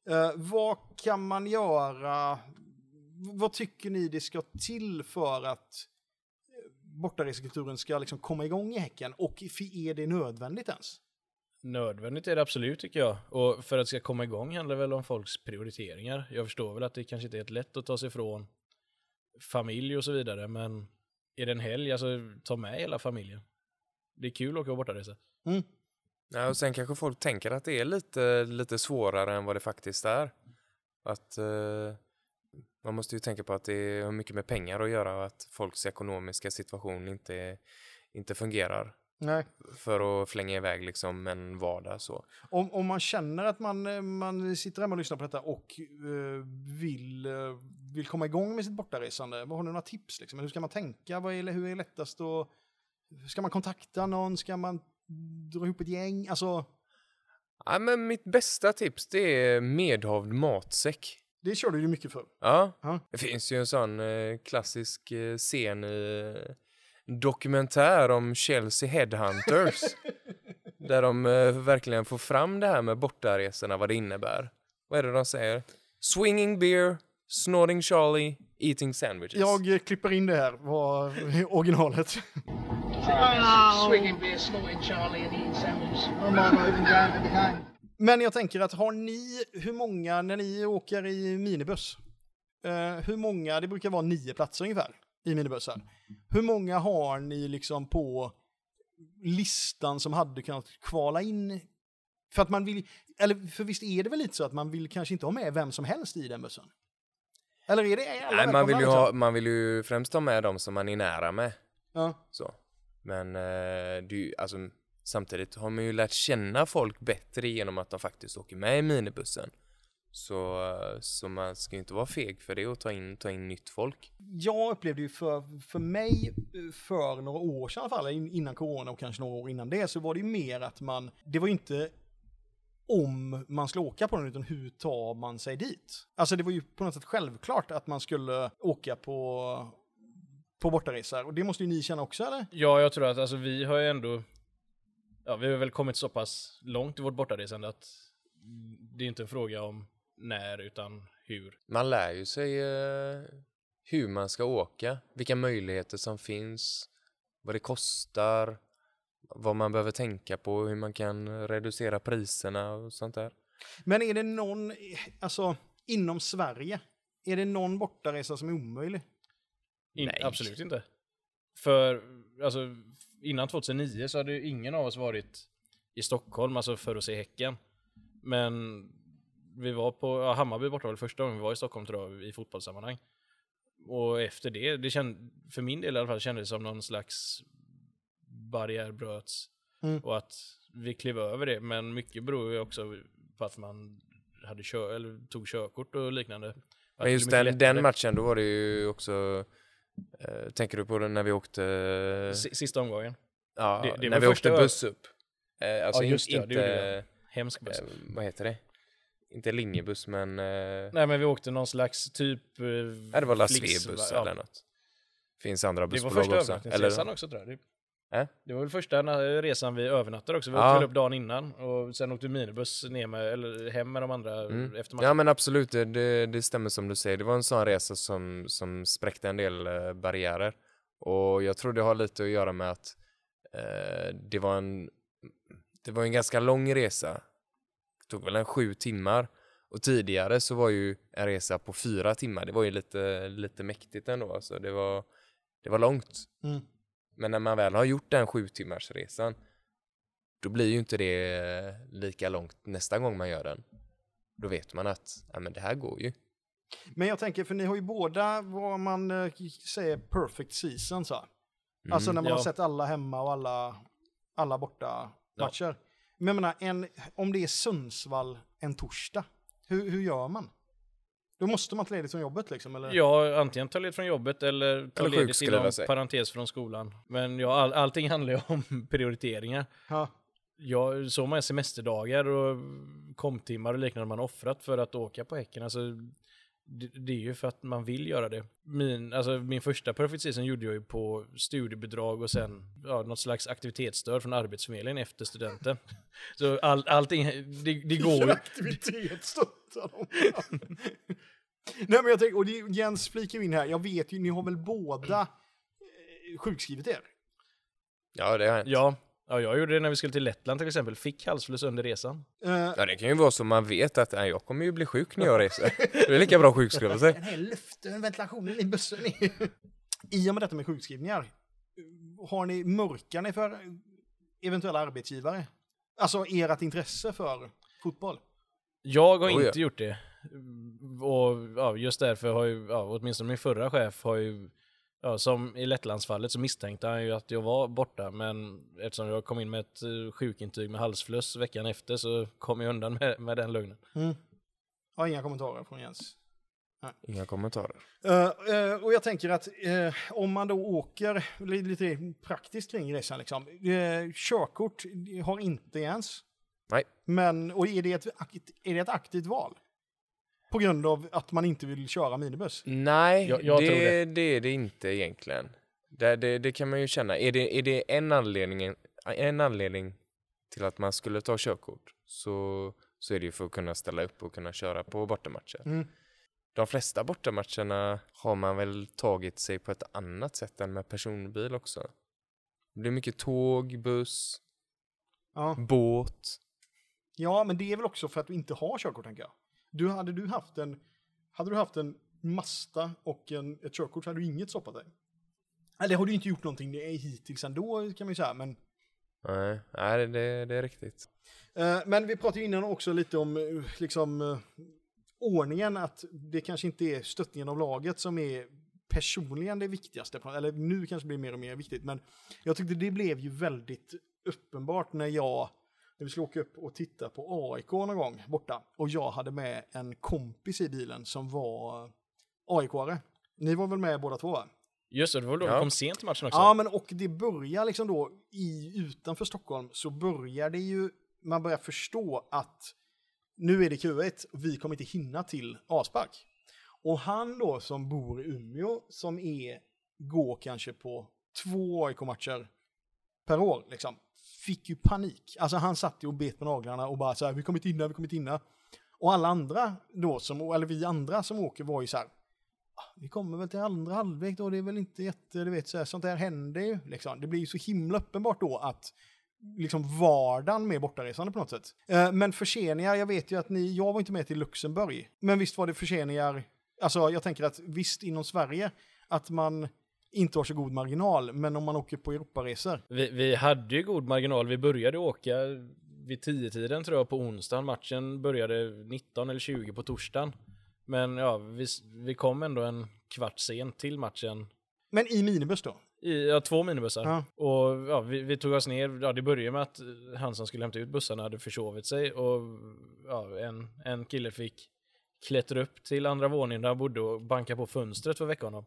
Eh, vad kan man göra? Vad tycker ni det ska till för att eh, bortaresekulturen ska liksom komma igång i Häcken? Och är det nödvändigt ens? Nödvändigt är det absolut tycker jag. Och för att det ska komma igång handlar det väl om folks prioriteringar. Jag förstår väl att det kanske inte är helt lätt att ta sig ifrån familj och så vidare, men är det en helg, alltså ta med hela familjen. Det är kul att åka på bortaresa. Mm. Ja, och sen kanske folk tänker att det är lite, lite svårare än vad det faktiskt är. Att eh, man måste ju tänka på att det har mycket med pengar att göra och att folks ekonomiska situation inte, inte fungerar Nej. för att flänga iväg liksom en vardag så. Om, om man känner att man, eh, man sitter hemma och lyssnar på detta och eh, vill, eh, vill komma igång med sitt bortaresande, vad har ni några tips? Liksom? Hur ska man tänka? Vad är, hur är lättast att... Ska man kontakta någon? Ska man dra ihop ett gäng? Alltså, Ja, men mitt bästa tips det är medhavd matsäck. det kör du ju mycket för. Ja, Ja. det finns ju en sån eh, klassisk eh, scen i dokumentär om Chelsea Headhunters. där de eh, verkligen får fram det här med bortaresorna, vad det innebär. Vad är det de säger? Swinging beer, snorting Charlie, eating sandwiches. Jag eh, klipper in det här, vad originalet. Swinging beer, snorting Charlie and eating sandwiches. Men jag tänker att har ni, hur många, när ni åker i minibuss, eh, hur många, det brukar vara nio platser ungefär i minibussar. Hur många har ni liksom på listan som hade kunnat kvala in? För att man vill, eller för visst är det väl lite så att man vill kanske inte ha med vem som helst i den bussen? Eller är det alla Nej, man, vill ju ha, liksom? man vill ju främst ha med dem som man är nära med. Ja. Så. Men eh, ju, alltså, samtidigt har man ju lärt känna folk bättre genom att de faktiskt åker med i minibussen. Så, så man ska ju inte vara feg för det och ta in, ta in nytt folk. jag upplevde ju för, för mig för några år sedan i alla fall, in- innan corona och kanske några år innan det, så var det ju mer att man, det var ju inte om man skulle åka på den, utan hur tar man sig dit? Alltså det var ju på något sätt självklart att man skulle åka på, på bortaresor, och det måste ju ni känna också eller? Ja, jag tror att alltså, vi har ju ändå, ja, vi har väl kommit så pass långt i vårt bortaresande att det är inte en fråga om när utan hur. Man lär ju sig eh, hur man ska åka, vilka möjligheter som finns, vad det kostar, vad man behöver tänka på, hur man kan reducera priserna och sånt där. Men är det någon, alltså inom Sverige, är det någon bortaresa som är omöjlig? In, Nej. Absolut inte. För alltså, innan 2009 så hade ju ingen av oss varit i Stockholm, alltså för att se Häcken. Men vi var på, ja, Hammarby borta var det första gången vi var i Stockholm tror jag, i fotbollssammanhang. Och efter det, det känd, för min del i alla fall, kändes det som någon slags barriär bröts. Mm. Och att vi klev över det, men mycket beror ju också på att man hade kör, eller tog körkort och liknande. Det Men just den, den matchen, då var det ju också... Eh, tänker du på det när vi åkte... Si- Sista omgången. ja, det- det när vi åkte buss upp. Eh, alltså Ja, just det, inte... det jag. Hemsk buss. eh, vad heter det? Inte linjebuss, men... Eh, Nej men vi åkte någon slags typ... Eh, nej, det var La Flix- Svebuss ja. eller något. Finns andra Det var bussbolag första också. övernattningsresan Eller, också tror jag. Det, Äh? det var väl första resan vi övernattade också. Vi Ja. åkte upp dagen innan och sen åkte minibuss ner med, eller hem med de andra Mm. efter matchen. Ja men absolut, det, det, det stämmer som du säger. Det var en sån resa som, som spräckte en del eh, barriärer. Och jag tror det har lite att göra med att eh, det var en det var en ganska lång resa. Det tog väl en sju timmar. Och tidigare så var ju en resa på fyra timmar, det var ju lite, lite mäktigt ändå. Alltså det, var, det var långt. Mm. Men när man väl har gjort den sju timmars resan då blir ju inte det eh, lika långt nästa gång man gör den. Då vet man att ja, men det här går ju. Men jag tänker, för ni har ju båda vad man eh, säger perfect season så. Alltså när man har ja. sett alla hemma och alla, alla borta matcher. Men jag menar, en, om det är Sundsvall en torsdag, hur, hur gör man? Då måste man ta ledigt från jobbet liksom, eller? Ja, antingen ta ledigt från jobbet eller ta Eller ledigt inom sig. parentes från skolan. Men ja, all, allting handlar ju om prioriteringar. Ja. Ja, så många semesterdagar och komptimmar och liknande man offrat för att åka på Häcken. Alltså, det, är ju för att man vill göra det. Min, alltså, min första Perfect Season gjorde jag ju på studiebidrag och sen ja, något slags aktivitetsstöd från Arbetsförmedlingen efter studenten. Så all, allting, det, det går ju. aktivitet stöttar dem. Nej men jag tänker, och det, Jens flikar in här, jag vet ju, ni har väl båda eh, sjukskrivit er? Ja, det har hänt. Ja, ja, jag gjorde det när vi skulle till Lettland till exempel. Fick halsfluss under resan. Eh, Ja, det kan ju vara så man vet att nej, jag kommer ju bli sjuk när jag reser. Det är lika bra att sjukskriva sig. Den här luften, ventilationen i bussen. I och med detta med sjukskrivningar, har ni, mörkar ni för eventuella arbetsgivare? Alltså ert intresse för fotboll? Jag har Oh, ja. inte gjort det. Och ja, just därför har ju, ja, åtminstone min förra chef har ju, ja, som i Lettlandsfallet så misstänkte han ju att jag var borta, men eftersom jag kom in med ett eh, sjukintyg med halsfluss veckan efter så kom jag undan med, med den lögnen. Ja, inga kommentarer från Jens. Inga kommentarer. Eh, eh, och jag tänker att eh, om man då åker li- lite praktiskt kring resan, liksom, uh, körkort har inte Jens. Nej. Men, och är det, ett, är det ett aktivt val? På grund av att man inte vill köra minibuss? Nej, Jag- jag det, tror det. det. är det inte egentligen. Det, det, det kan man ju känna. Är det, är det en, anledning, en anledning till att man skulle ta körkort så, så är det ju för att kunna ställa upp och kunna köra på bortamatcher. Mm. De flesta bortamatcherna har man väl tagit sig på ett annat sätt än med personbil också. Det blir mycket tåg, buss, Ja. båt. ja, men det är väl också för att du inte har körkort, tänker jag. Du, hade du haft en, hade du haft en Mazda och en, ett körkort så hade du inget stoppat dig. Eller det har du inte gjort någonting det är hittills ändå, kan man ju säga, men Nej, nej det, det är riktigt. Eh, Men vi pratade ju innan också lite om eh, liksom, eh, ordningen, att det kanske inte är stöttningen av laget som är personligen det viktigaste. Eller nu kanske det blir mer och mer viktigt, men jag tyckte det blev ju väldigt uppenbart när jag, när vi skulle åka upp och titta på AIK någon gång borta, och jag hade med en kompis i bilen som var AIK-are. Ni var väl med båda två va? Just det, det var då Ja. kom sent till matchen också. Ja, men och det börjar liksom då i, utanför Stockholm så börjar det ju, man börjar förstå att nu är det Q1 och vi kommer inte hinna till avspark. Och han då som bor i Umeå som är, går kanske på två AIK-matcher per år liksom, fick ju panik. Alltså han satt ju och bet på naglarna och bara så här, vi kommer inte hinna, vi kommer inte hinna. Och alla andra då, som, eller vi andra som åker var ju så här, ah, vi kommer väl till andra halvlek då, det är väl inte jätte, du vet, så här, sånt där händer ju. Liksom. Det blir ju så himla uppenbart då att liksom vardagen med bortaresande på något sätt. Eh, men förseningar, jag vet ju att ni, jag var inte med till Luxemburg, men visst var det förseningar, alltså jag tänker att visst inom Sverige, att man inte har så god marginal, men om man åker på Europaresor. Vi, vi hade ju god marginal. Vi började åka vid 10-tiden tror jag på onsdagen. Matchen började 19 eller 20 på torsdagen. Men ja, vi, vi kom ändå en kvart sent till matchen. Men i minibuss då? I ja, två minibussar. Ja. Och ja, vi, vi tog oss ner. Ja, det började med att han som skulle hämta ut bussarna hade försovit sig. Och ja, en, en kille fick klättra upp till andra våningen där han bodde och banka på fönstret för att väcka honom.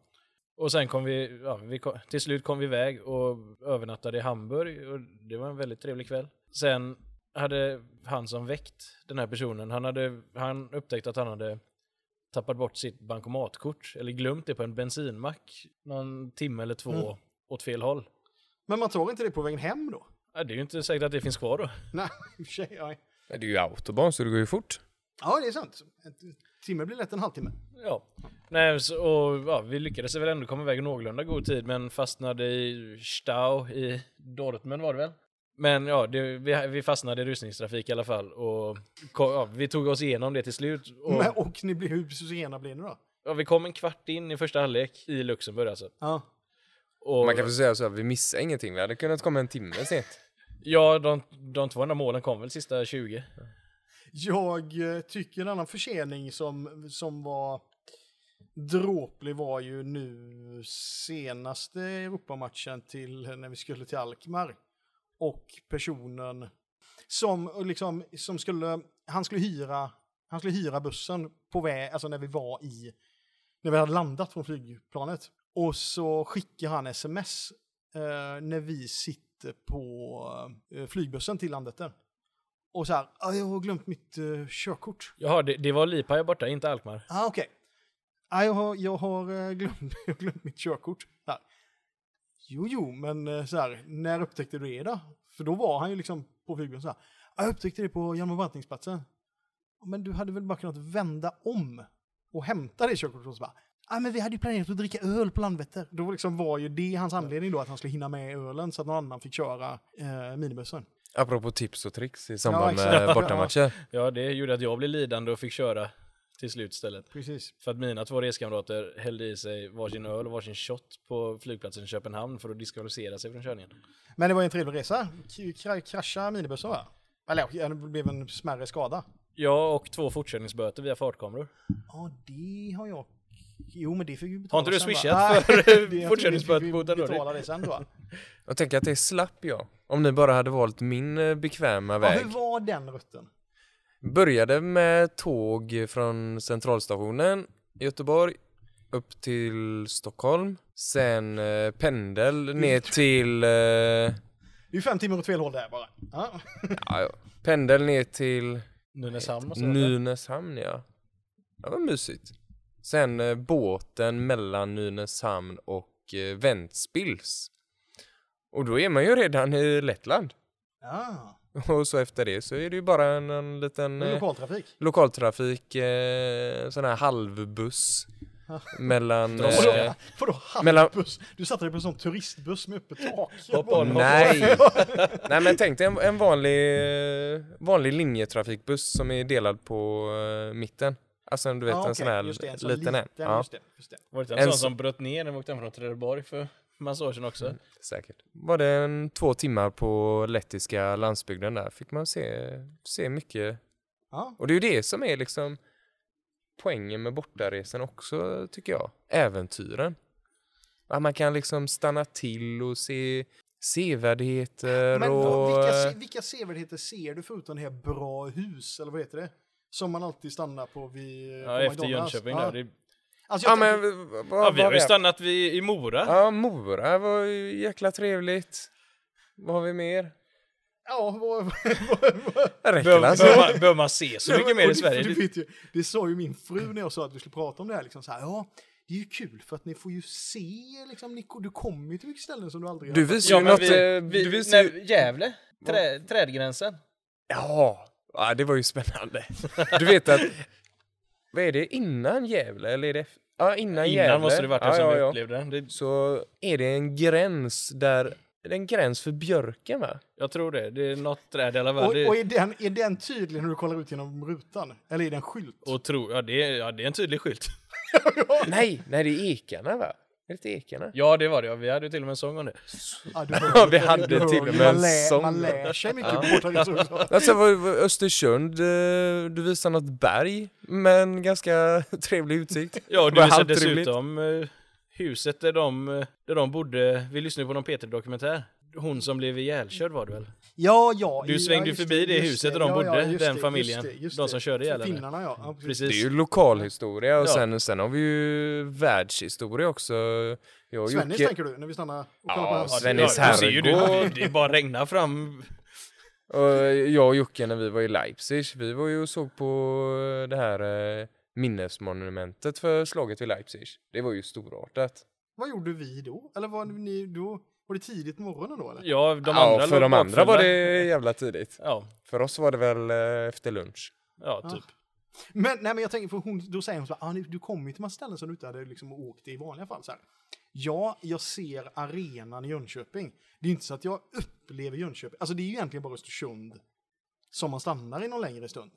Och sen kom vi, ja, vi kom, till slut kom vi iväg och övernattade i Hamburg och det var en väldigt trevlig kväll. Sen hade han som väckt den här personen, han, hade, han upptäckte att han hade tappat bort sitt bankomatkort eller glömt det på en bensinmack någon timme eller två Mm. åt fel håll. Men man tar inte det på vägen hem då? Ja, det är ju inte säkert att det finns kvar då. Nej, i och för sig. Det är ju autobahn så det går ju fort. Ja, det är sant. Timme blir lätt en halvtimme. Ja. Nej, så, och, ja, vi lyckades väl ändå komma iväg i någorlunda god tid, men fastnade i Stau i Dortmund var det väl? Men ja, det, vi, vi fastnade i rusningstrafik i alla fall och ja, vi tog oss igenom det till slut. Och, Men, och ni blir, hur sena blir ni då? ja, vi kom en kvart in i första halvlek i Luxemburg alltså. Ja. Och, Man kan väl säga så att vi missade ingenting. Vi hade kunnat komma en timme sent. Ja, de, de två enda målen kom väl sista 20. Jag eh, tycker en annan försening som, som var dråplig var ju nu senaste Europamatchen till när vi skulle till Alkmaar. Och personen som eh, liksom, som skulle, han skulle hyra, han skulle hyra bussen på väg, alltså när vi var i, när vi hade landat från flygplanet. Och så skickar han sms eh, när vi sitter på eh, flygbussen till landet där. Och så här, "Ah, jag har glömt mitt uh, körkort. Jaha, det, det var Lipaja borta, inte Alkmaar. Ah, okej. Nej, jag har, jag har eh, glömt, jag har glömt mitt körkort. Så här. Jo, jo, men eh, så här, när upptäckte du det då? För då var han ju liksom på flygplatsen så här. "Ja, Jag upptäckte det på Hjalmar Brantings-platsen. "Ja, Men du hade väl bara kunnat vända om och hämta det körkortet och så bara. Ja, men vi hade ju planerat att dricka öl på Landvetter. Då liksom var ju det hans anledning då att han skulle hinna med ölen så att någon annan fick köra eh, minibussen. Apropå tips och tricks i samband exakt. med bortamatcher. Ja, det gjorde att jag blev lidande och fick köra till slut istället. Precis. För att mina två reskamrater hällde i sig varsin öl och varsin shot på flygplatsen i Köpenhamn för att diskvalificera sig från körningen. Men det var ju en trevlig resa. K- krascha minibussen va? Eller ja, det blev en smärre skada. Ja, och två fortkörningsböter via fartkameror. Ja, det har jag. Jo, men det fick vi Har betala inte du swishat för vi fortkörningsböter det sen då. Jag tänker att det slapp jag. Om ni bara hade valt min eh, bekväma Ja, väg. hur var den rutten? Började med tåg från centralstationen i Göteborg upp till Stockholm. Sen eh, pendel ner till... Eh, Det är fem timmar åt fel håll där bara. Ja. ja, ja, pendel ner till Nynäshamn och så. Nynäshamn ja. Det var mysigt. Sen eh, båten mellan Nynäshamn och eh, Ventspils. Och då är man ju redan i Lettland. ja. Och så efter det så är det ju bara en, en liten Det är eh, lokaltrafik. lokaltrafik, eh, sån här halvbuss mellan... Vadå, Eh, vadå mellan- halvbuss? Du satte dig på en sån turistbuss med öppet tak. Hoppa nej! nej men tänk dig en, en vanlig, eh, vanlig linjetrafikbuss som är delad på eh, mitten. Alltså du vet Ja, en sån okej, här just det, en sån liten en. liten, Ja, Just det, just det. Var det inte En en sån så- som bröt ner när vi åkte hem från Trelleborg för massa år sedan också? säkert. Var det en två timmar på lettiska landsbygden där fick man se, se mycket. Ja. Och det är ju det som är liksom poängen med bortaresan också tycker jag. Äventyren. Att man kan liksom stanna till och se sevärdheter Men och... vilka, vilka sevärdheter ser du förutom det här bra hus, eller vad heter det? Som man alltid stannar på vid Ja, på efter McDonalds. Jönköping ja. där. Det, Alltså Ja men vad ja, vi var har ju stannat vid, i Mora. Ja, Mora var ju jäkla trevligt. Vad har vi mer? ja, vad, räcker Behöver alltså. behöver man, behöver man se så mycket mer i Sverige? Du Det- vet ju, det sa ju min fru när jag sa att vi skulle prata om det här. Liksom så här ja, det är ju kul för att ni får ju se, liksom, ni, du kommer ju till mycket ställen som du aldrig Du har visar Ja, ju men något... vi, vi, du visar ju... Gävle, trä, trädgränsen. Ja, ja, det var ju spännande. Du vet att... Vad är det? Innan Gävle? Eller är det... Ja, innan, Innan Gävle. måste det varit ja, eftersom ja, ja. upplevde den. Det, Så är det en gräns där... Det är en gräns för björken va? jag tror det. Det är något träd i alla fall. Och, Det- och är, den, är den tydlig när du kollar ut genom rutan? Eller är det en skylt? Och tro, ja, det är, ja, det är en tydlig skylt. Nej, nej det är ekarna va? Är det ekarna? Ja, det var det. Vi hade ju till och med en sång om det. Ja, du Ja, vi hade du till och med en sång. Man lär sig mycket Ja. på också. Alltså Östersund, eh, du visar något berg med en ganska trevlig utsikt. Ja, och du visade dessutom eh, huset där de, eh, där de bodde. Vi lyssnade på någon Peter-dokumentär. Hon som blev ihjälkörd var det väl? Ja, ja. Du ja, svängde just förbi det huset där de bodde, just den det, familjen. just det, just De det. som körde ihjäl henne. Finnarna ja. ja precis. Det är ju lokalhistoria och Ja. sen, sen har vi ju världshistoria också. Jag och Svennis Jocke- tänker du, när vi stannar och kollar Ja, på. Svennis ja, du ser ju, du, herrgård. det är bara regna fram. Och jag och Jocke när vi var i Leipzig, vi var ju och såg på det här eh, minnesmonumentet för slaget vid Leipzig. Det var ju storartat. Vad gjorde vi då? Eller var ni då? Var det tidigt på morgonen då eller? Ja, de ja, andra för de andra var det jävla tidigt. Ja, För oss var det väl eh, efter lunch. ja, Ja. typ. Men, nej, men jag tänker, för hon, då säger hon så här, ah, du kommer ju till massa ställen som du inte hade liksom åkt i vanliga fall. Så här. Ja, jag ser arenan i Jönköping. Det är inte så att jag upplever Jönköping. Alltså det är ju egentligen bara Östersund som man stannar i någon längre stund.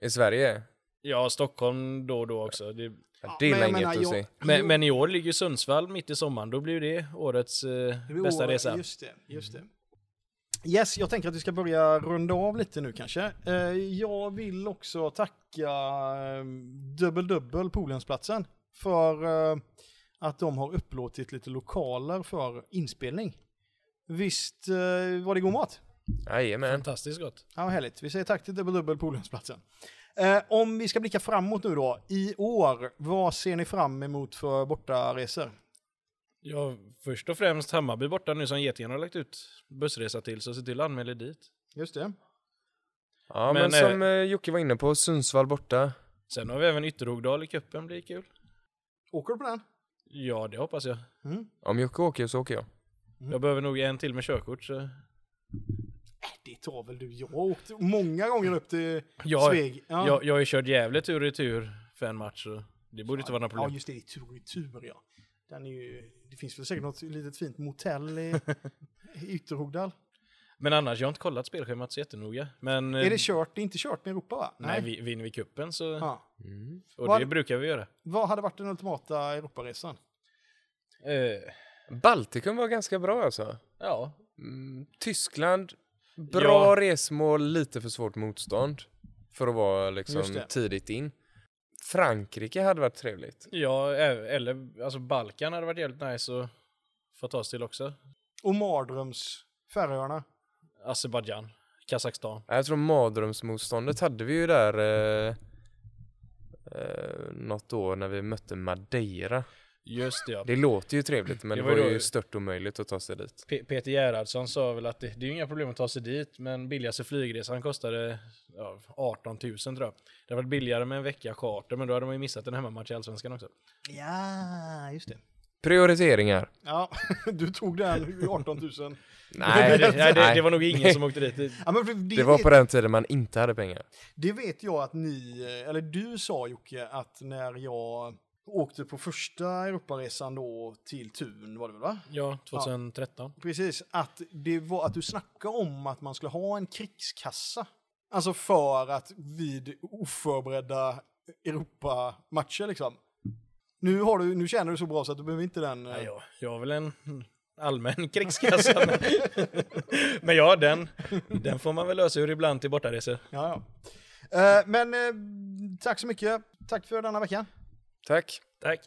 I Sverige? Ja, Stockholm då och då också. Det, Ja, det är men jag inget menar, att jag- se. men, men i år ligger Sundsvall mitt i sommaren. Då blir det årets eh, Det blir bästa år- resa. Just det, just det. Yes, jag tänker att vi ska börja runda av lite nu kanske. Eh, jag vill också tacka eh, Dubbel Dubbel Polensplatsen för eh, att de har upplåtit lite lokaler för inspelning. Visst eh, var det god mat? Jajamän. Fantastiskt gott. Ja, vad härligt. Vi säger tack till Dubbel Dubbel Polensplatsen. Eh, om vi ska blicka framåt nu då, i år, vad ser ni fram emot för bortaresor? Ja, först och främst Hammarby borta nu som Getingarna har lagt ut bussresa till, så se till att anmäla dit. Just det. Ja, men, Men, som eh, Jocke var inne på, Sundsvall borta. Sen har vi även Ytterhogdal i cupen, blir kul. Åker du på den? Ja, det hoppas jag. Om Jocke åker så åker jag. Jag behöver nog en till med körkort. Så. Det tar väl du. Jag har åkt många gånger upp till Jag, Sveg. Ja. jag, jag har ju kört Gävle tur och retur för en match. Så det borde inte vara några Ja, problem. just det. Det är tur och tur, ja. Den är ju, det finns väl säkert något litet fint motell i, i Ytterhogdal. Men annars, jag har inte kollat spelschemat så jättenoga. Men eh, Är det kört? Det är inte kört med Europa, va? nej, vi, vinner vi kuppen så... Ja. Och Vad- det brukar vi göra. Vad hade varit den ultimata Europaresan? Eh, Baltikum var ganska bra alltså. ja, Mm, Tyskland, bra Ja. resmål, lite för svårt motstånd. För att vara liksom tidigt in. Frankrike hade varit trevligt. ja, eller alltså Balkan hade varit jävligt nice att få ta oss till också. Och mardröms Färöarna. Azerbajdzjan, Kazakstan. Jag tror mardrömsmotståndet hade vi ju där eh, eh, något år när vi mötte Madeira. Just det ja. Det låter ju trevligt men Det det var var, ju då- stört omöjligt att ta sig dit. Pe- Peter Gerhardsson sa väl att det, det är inga problem att ta sig dit, men billigaste flygresan kostade ja, 18 000 tror jag. Det hade varit billigare med en vecka charter, men då hade man ju missat en hemmamatch i Allsvenskan också. Ja, just det. Prioriteringar. Ja, du tog den 18 000. Nej, det, nej, det, nej. det var nog ingen som åkte dit. Det- Ja, men för det, Det var vet, på den tiden man inte hade pengar. det vet jag att ni, eller du sa Jocke, att när jag åkte på första Europaresan då till Tun, var det väl va? Ja, 2013. Precis, att det var att du snackade om att man skulle ha en krigskassa. Alltså för att vid oförberedda Europamatcher liksom. Nu, har du, nu känner du så bra så att du behöver inte den. eh, Nej, jag, jag har väl en allmän krigskassa. men, men ja, den, den får man väl lösa ur ibland till bortaresor. Ja, ja. Eh, men eh, tack så mycket. Tack för denna veckan. Tack. Tack.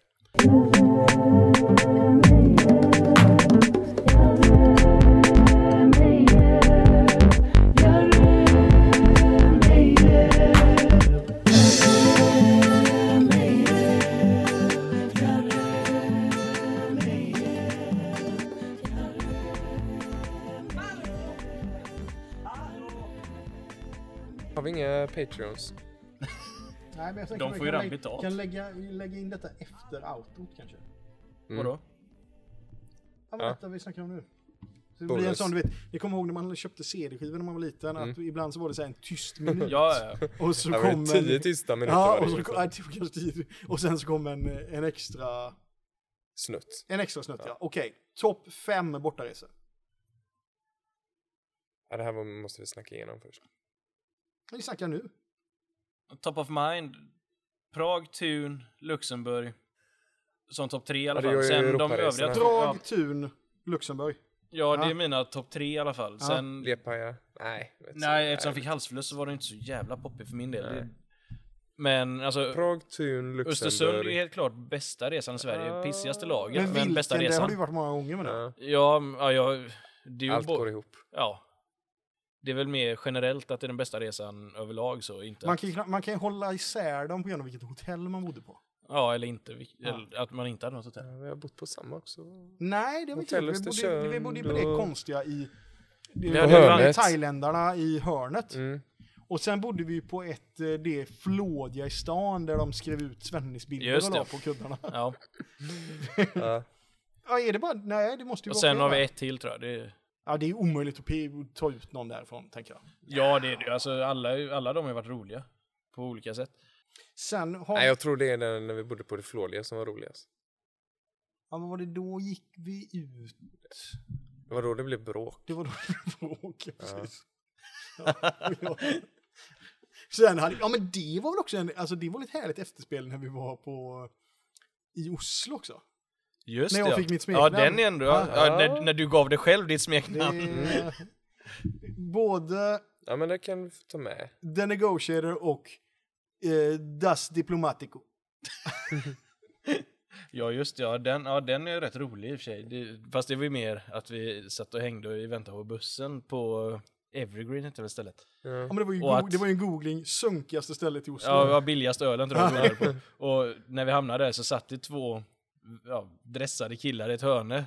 Har vi inga Patreons? Nej, men jag De får ju redan betalt. Kan lägga, lägga in detta efter outrot kanske. Mm. Vadå? Ja, men Ja. detta vi snackar om nu. Så det blir en Bonus. sån, du vet, jag kommer ihåg när man köpte CD-skivor när man var liten, att ibland så var det så här en tyst minut. Ja, ja. Och så Det var kom tio en... tysta minuter Ja, och så, liksom. ja, det var kanske tio. och sen så kom en, en extra, Snutt. en extra snutt ja. Okej, topp fem bortaresor. Ja, det här måste vi snacka igenom först. Vi snackar nu. Top of mind. Prag, Thun, Luxemburg. Som topp tre i alla Ja, det fall. Sen de övriga... Ja, Prag, Thun, Luxemburg. ja, det Ja. är mina topp tre i alla fall. Ja. Sen... Lepaja? Nej. Nej, eftersom jag fick halsfluss så var det inte så jävla poppigt för min del. Nej. Det... Men alltså, Prag, Thun, Östersund är Luxemburg. helt klart bästa resan i Sverige. Ah. Pissigaste laget, Men men, bästa det har resan. du ju varit många gånger med nu. Ja, Ja, m- ja, ja, det är ju allt bo- går ihop. Ja. Det är väl mer generellt att det är den bästa resan överlag så inte... Man kan, ju, man kan ju hålla isär dem på grund av vilket hotell man bodde på. Ja, eller inte. Vi- Ja. Eller att man inte hade något hotell. Ja, vi har bott på samma också. Nej, det vi inte Hotell. Vi bodde, Östersund vi bodde ju på det och- konstiga i... Det var hade ju hörnet. thailändarna i hörnet. Mm. Och sen bodde vi på ett, eh, det flådiga i stan där de skrev ut Svennisbilder Just och det. la på kuddarna. Ja. Ja. Ja, är det bara... Nej, det måste ju Och vara sen fler, har vi va? ett till tror jag. Det är... Ja, det är omöjligt att ta ut någon därifrån, tänker jag. Ja, det är det. Alltså, alla, alla de har varit roliga. På olika sätt. Sen har... Nej, jag tror det är den när vi bodde på det flådiga som var roligast. Ja, men var det då gick vi ut? Det var då det blev bråk. Det var då det bråk, precis. Ja. Ja. Sen hade, ja men det var väl också en, alltså det var ett härligt efterspel när vi var på, i Oslo också. Just När jag det, ja. fick mitt Ja, smeknamn. den är ändå... Ja, Ja. när, när du gav dig själv ditt Det, smeknamn. både Ja, men det kan vi få ta med. The Negotiator och eh, Das Diplomatico. Ja, just det. Ja, den, ja, den är rätt rolig i och för sig. Det, fast det var ju mer att vi satt och hängde och väntade på bussen på Evergreen hette väl stället. Ja. Ja, men det, var ju att- det var ju en googling, sunkigaste stället i Oslo. Ja, det var billigast ölen tror jag på. Och när vi hamnade där så satt det två ja, dressade killar i ett hörne.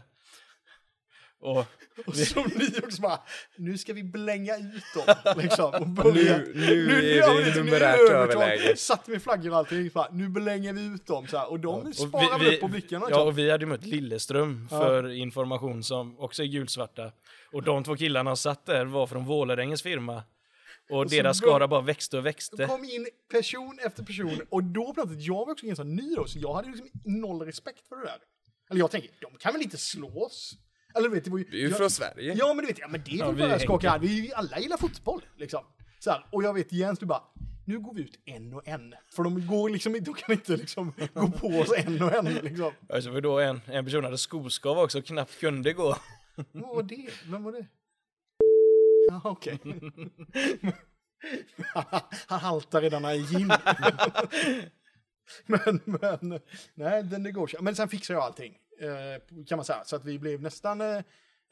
Och Och så ni också bara, nu ska vi blänga ut dem. Liksom, och börja. Nu- nu är gör det nu är numerärt överläge. Satt med flaggor och allting, bara, nu blänger vi ut dem. Så här, och de och sparar vi, upp på blickarna. Ja, liksom. och vi hade mött Lilleström för information som också är gulsvarta. Och de två killarna satt där var från Vålerengens firma. Och, Och deras skara bara växte och Det växte. kom in person efter person och då plötsligt, jag var också ganska ny då, så jag hade liksom noll respekt för det där. Eller jag tänker, de kan väl inte slås? Eller du vet, det var ju... Vi är ju jag- från Sverige. Ja men du vet, ja, men det är Ja, väl vi bara är skaka. Vi alla gillar fotboll liksom. Så här, och jag vet Jens, du bara, nu går vi ut en och en. För de går liksom inte, de kan inte liksom gå på oss en och en liksom. Alltså för då en, en person hade skoskav också och knappt kunde gå. Vad var det? Vem var det? Ja, okej. Han haltar redan när han gick in. men, men, nej, den det går. Men sen fixade jag allting, eh, kan man säga. Så att vi blev nästan, eh,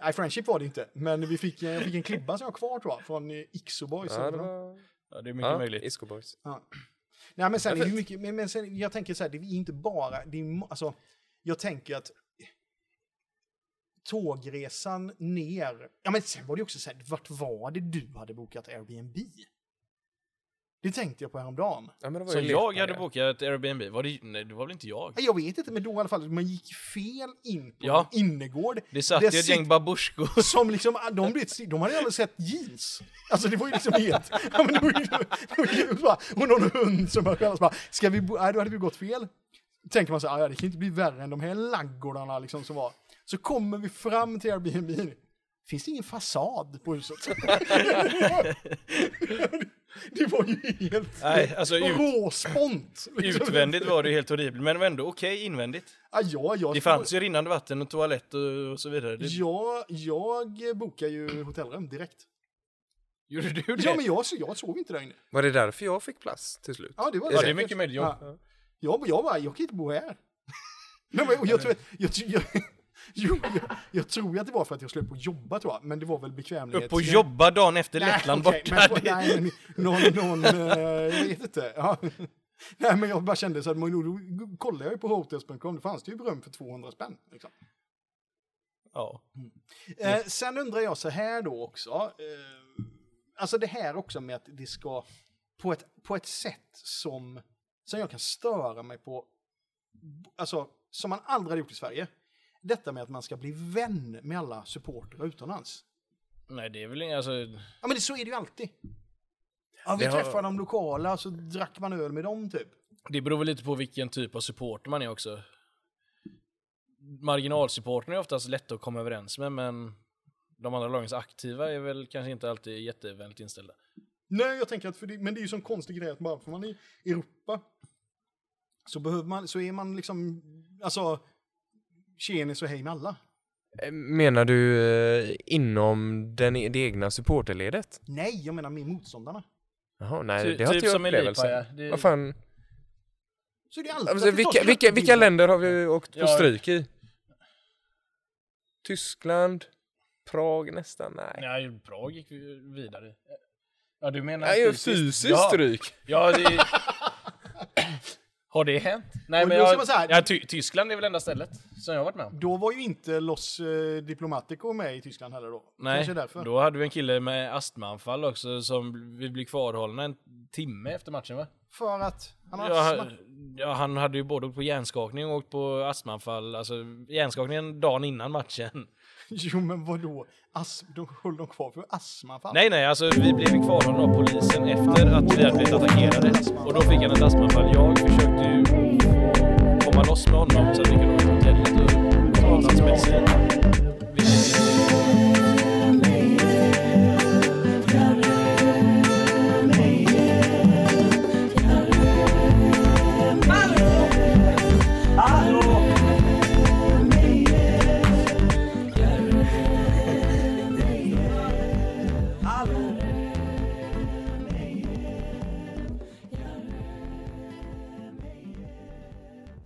nej, friendship var det inte. Men vi fick, eh, jag fick en klibba som jag har kvar tror jag, från Ixo Boys. Ja, det var... Ja, det är mycket Ja, möjligt. Boys. Ja. Nej, men sen är det ju mycket, men, men sen, jag tänker så här, det är inte bara, det är, alltså, jag tänker att tågresan ner, ja men sen var det också så här, vart var det du hade bokat Airbnb? Det tänkte jag på häromdagen. Ja, men det var Så jag hade bokat Airbnb, var det, nej, det var väl inte jag? Jag vet inte, men då i alla fall, man gick fel in på Ja. en innergård. Det satt Det ju ett gäng babusjkor. Som liksom, de, vet, de hade ju aldrig sett jeans. Alltså det var ju liksom helt... Ja, men det var ju, det var ju bara, och någon hund som bara, så bara ska vi, bo- nej då hade vi gått fel. Tänker man så här, "Ah, ja, det kan inte bli värre än de här laggårdarna liksom som var. Så kommer vi fram till Airbnb. Finns det ingen fasad på huset? det var ju helt Nej, alltså ut, råspont. liksom. utvändigt var det helt horribelt, men ändå okej invändigt. Ja, ja, jag, Det fanns ju rinnande vatten och toalett och, och så vidare. Det, Ja, jag bokar ju hotellrum direkt. Gjorde du det? Ja, men jag, jag sov inte där inne. Var det därför jag fick plats till slut? Ja, det var Ja, det är mycket möjligt. Jag, Ja. Jag, jag bara, jag kan inte bo här. Nej, men, jag, tror, jag, jag, jo, jag, jag tror att det var för att jag skulle upp och jobba tror jag, men det var väl bekvämlighet. upp och jobba dagen efter Nej, Lettland okej, borta. Men, nej, men någon, någon eh, jag vet inte. Ja. Nej, men jag bara kände så att man, då kollade jag ju på hotels.com, det fanns det ju rum för 200 spänn. Liksom. Ja. Eh, sen undrar jag så här då också. Eh, alltså det här också med att det ska på ett, på ett sätt som, som jag kan störa mig på. Alltså som man aldrig hade gjort i Sverige. Detta med att man ska bli vän med alla supportrar utomlands. Nej, det är väl inga, alltså, Ja men det, så är det ju alltid. Ja, vi Det har- träffade de lokala så drack man öl med dem typ. det beror väl lite på vilken typ av supporter man är också. Marginalsupporten är oftast lätt att komma överens med, men de andra lagens aktiva är väl kanske inte alltid jättevänligt inställda. Nej, jag tänker att, det, men det är ju sån konstig grej att bara för man är i Europa så behöver man, så är man liksom, alltså, tjenis och hej med alla. Eh, Menar du eh, inom den, det egna supporterledet? Nej, jag menar med motståndarna. Jaha, nej, Ty- det har typ inte jag som upplevelsen. Elipaja, det- Vad fan? Så är det alltid Alltså, att det vilka, vilka, vilka länder har vi åkt på Ja. stryk i? Tyskland? Prag nästan? Nej. Nej, Prag gick vi vidare. Ja, du menar Nej, fysiskt ja. stryk. Ja, det... Har det hänt? Nej, men jag, säga- ja, Ty- Tyskland är väl enda stället som jag har varit med om. Då var ju inte Los eh, Diplomatico med i Tyskland heller då. Nej, då hade vi en kille med astmaanfall också som vi blev kvarhållna en timme efter matchen va? För att han har Ja, astma. ja, han hade ju både på hjärnskakning och på astmaanfall. Alltså hjärnskakningen dagen innan matchen. Jo, men vadå? As då höll de kvar för astmafall? Nej, nej, alltså vi blev ju kvarhållna av polisen efter att vi hade blivit attackerade. Och då fick han ett astmaanfall. Jag försökte ju komma loss med honom så att vi kunde åka till hotellet och ta hans medicin.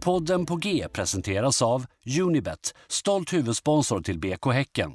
Podden på G presenteras av Unibet, stolt huvudsponsor till BK Häcken.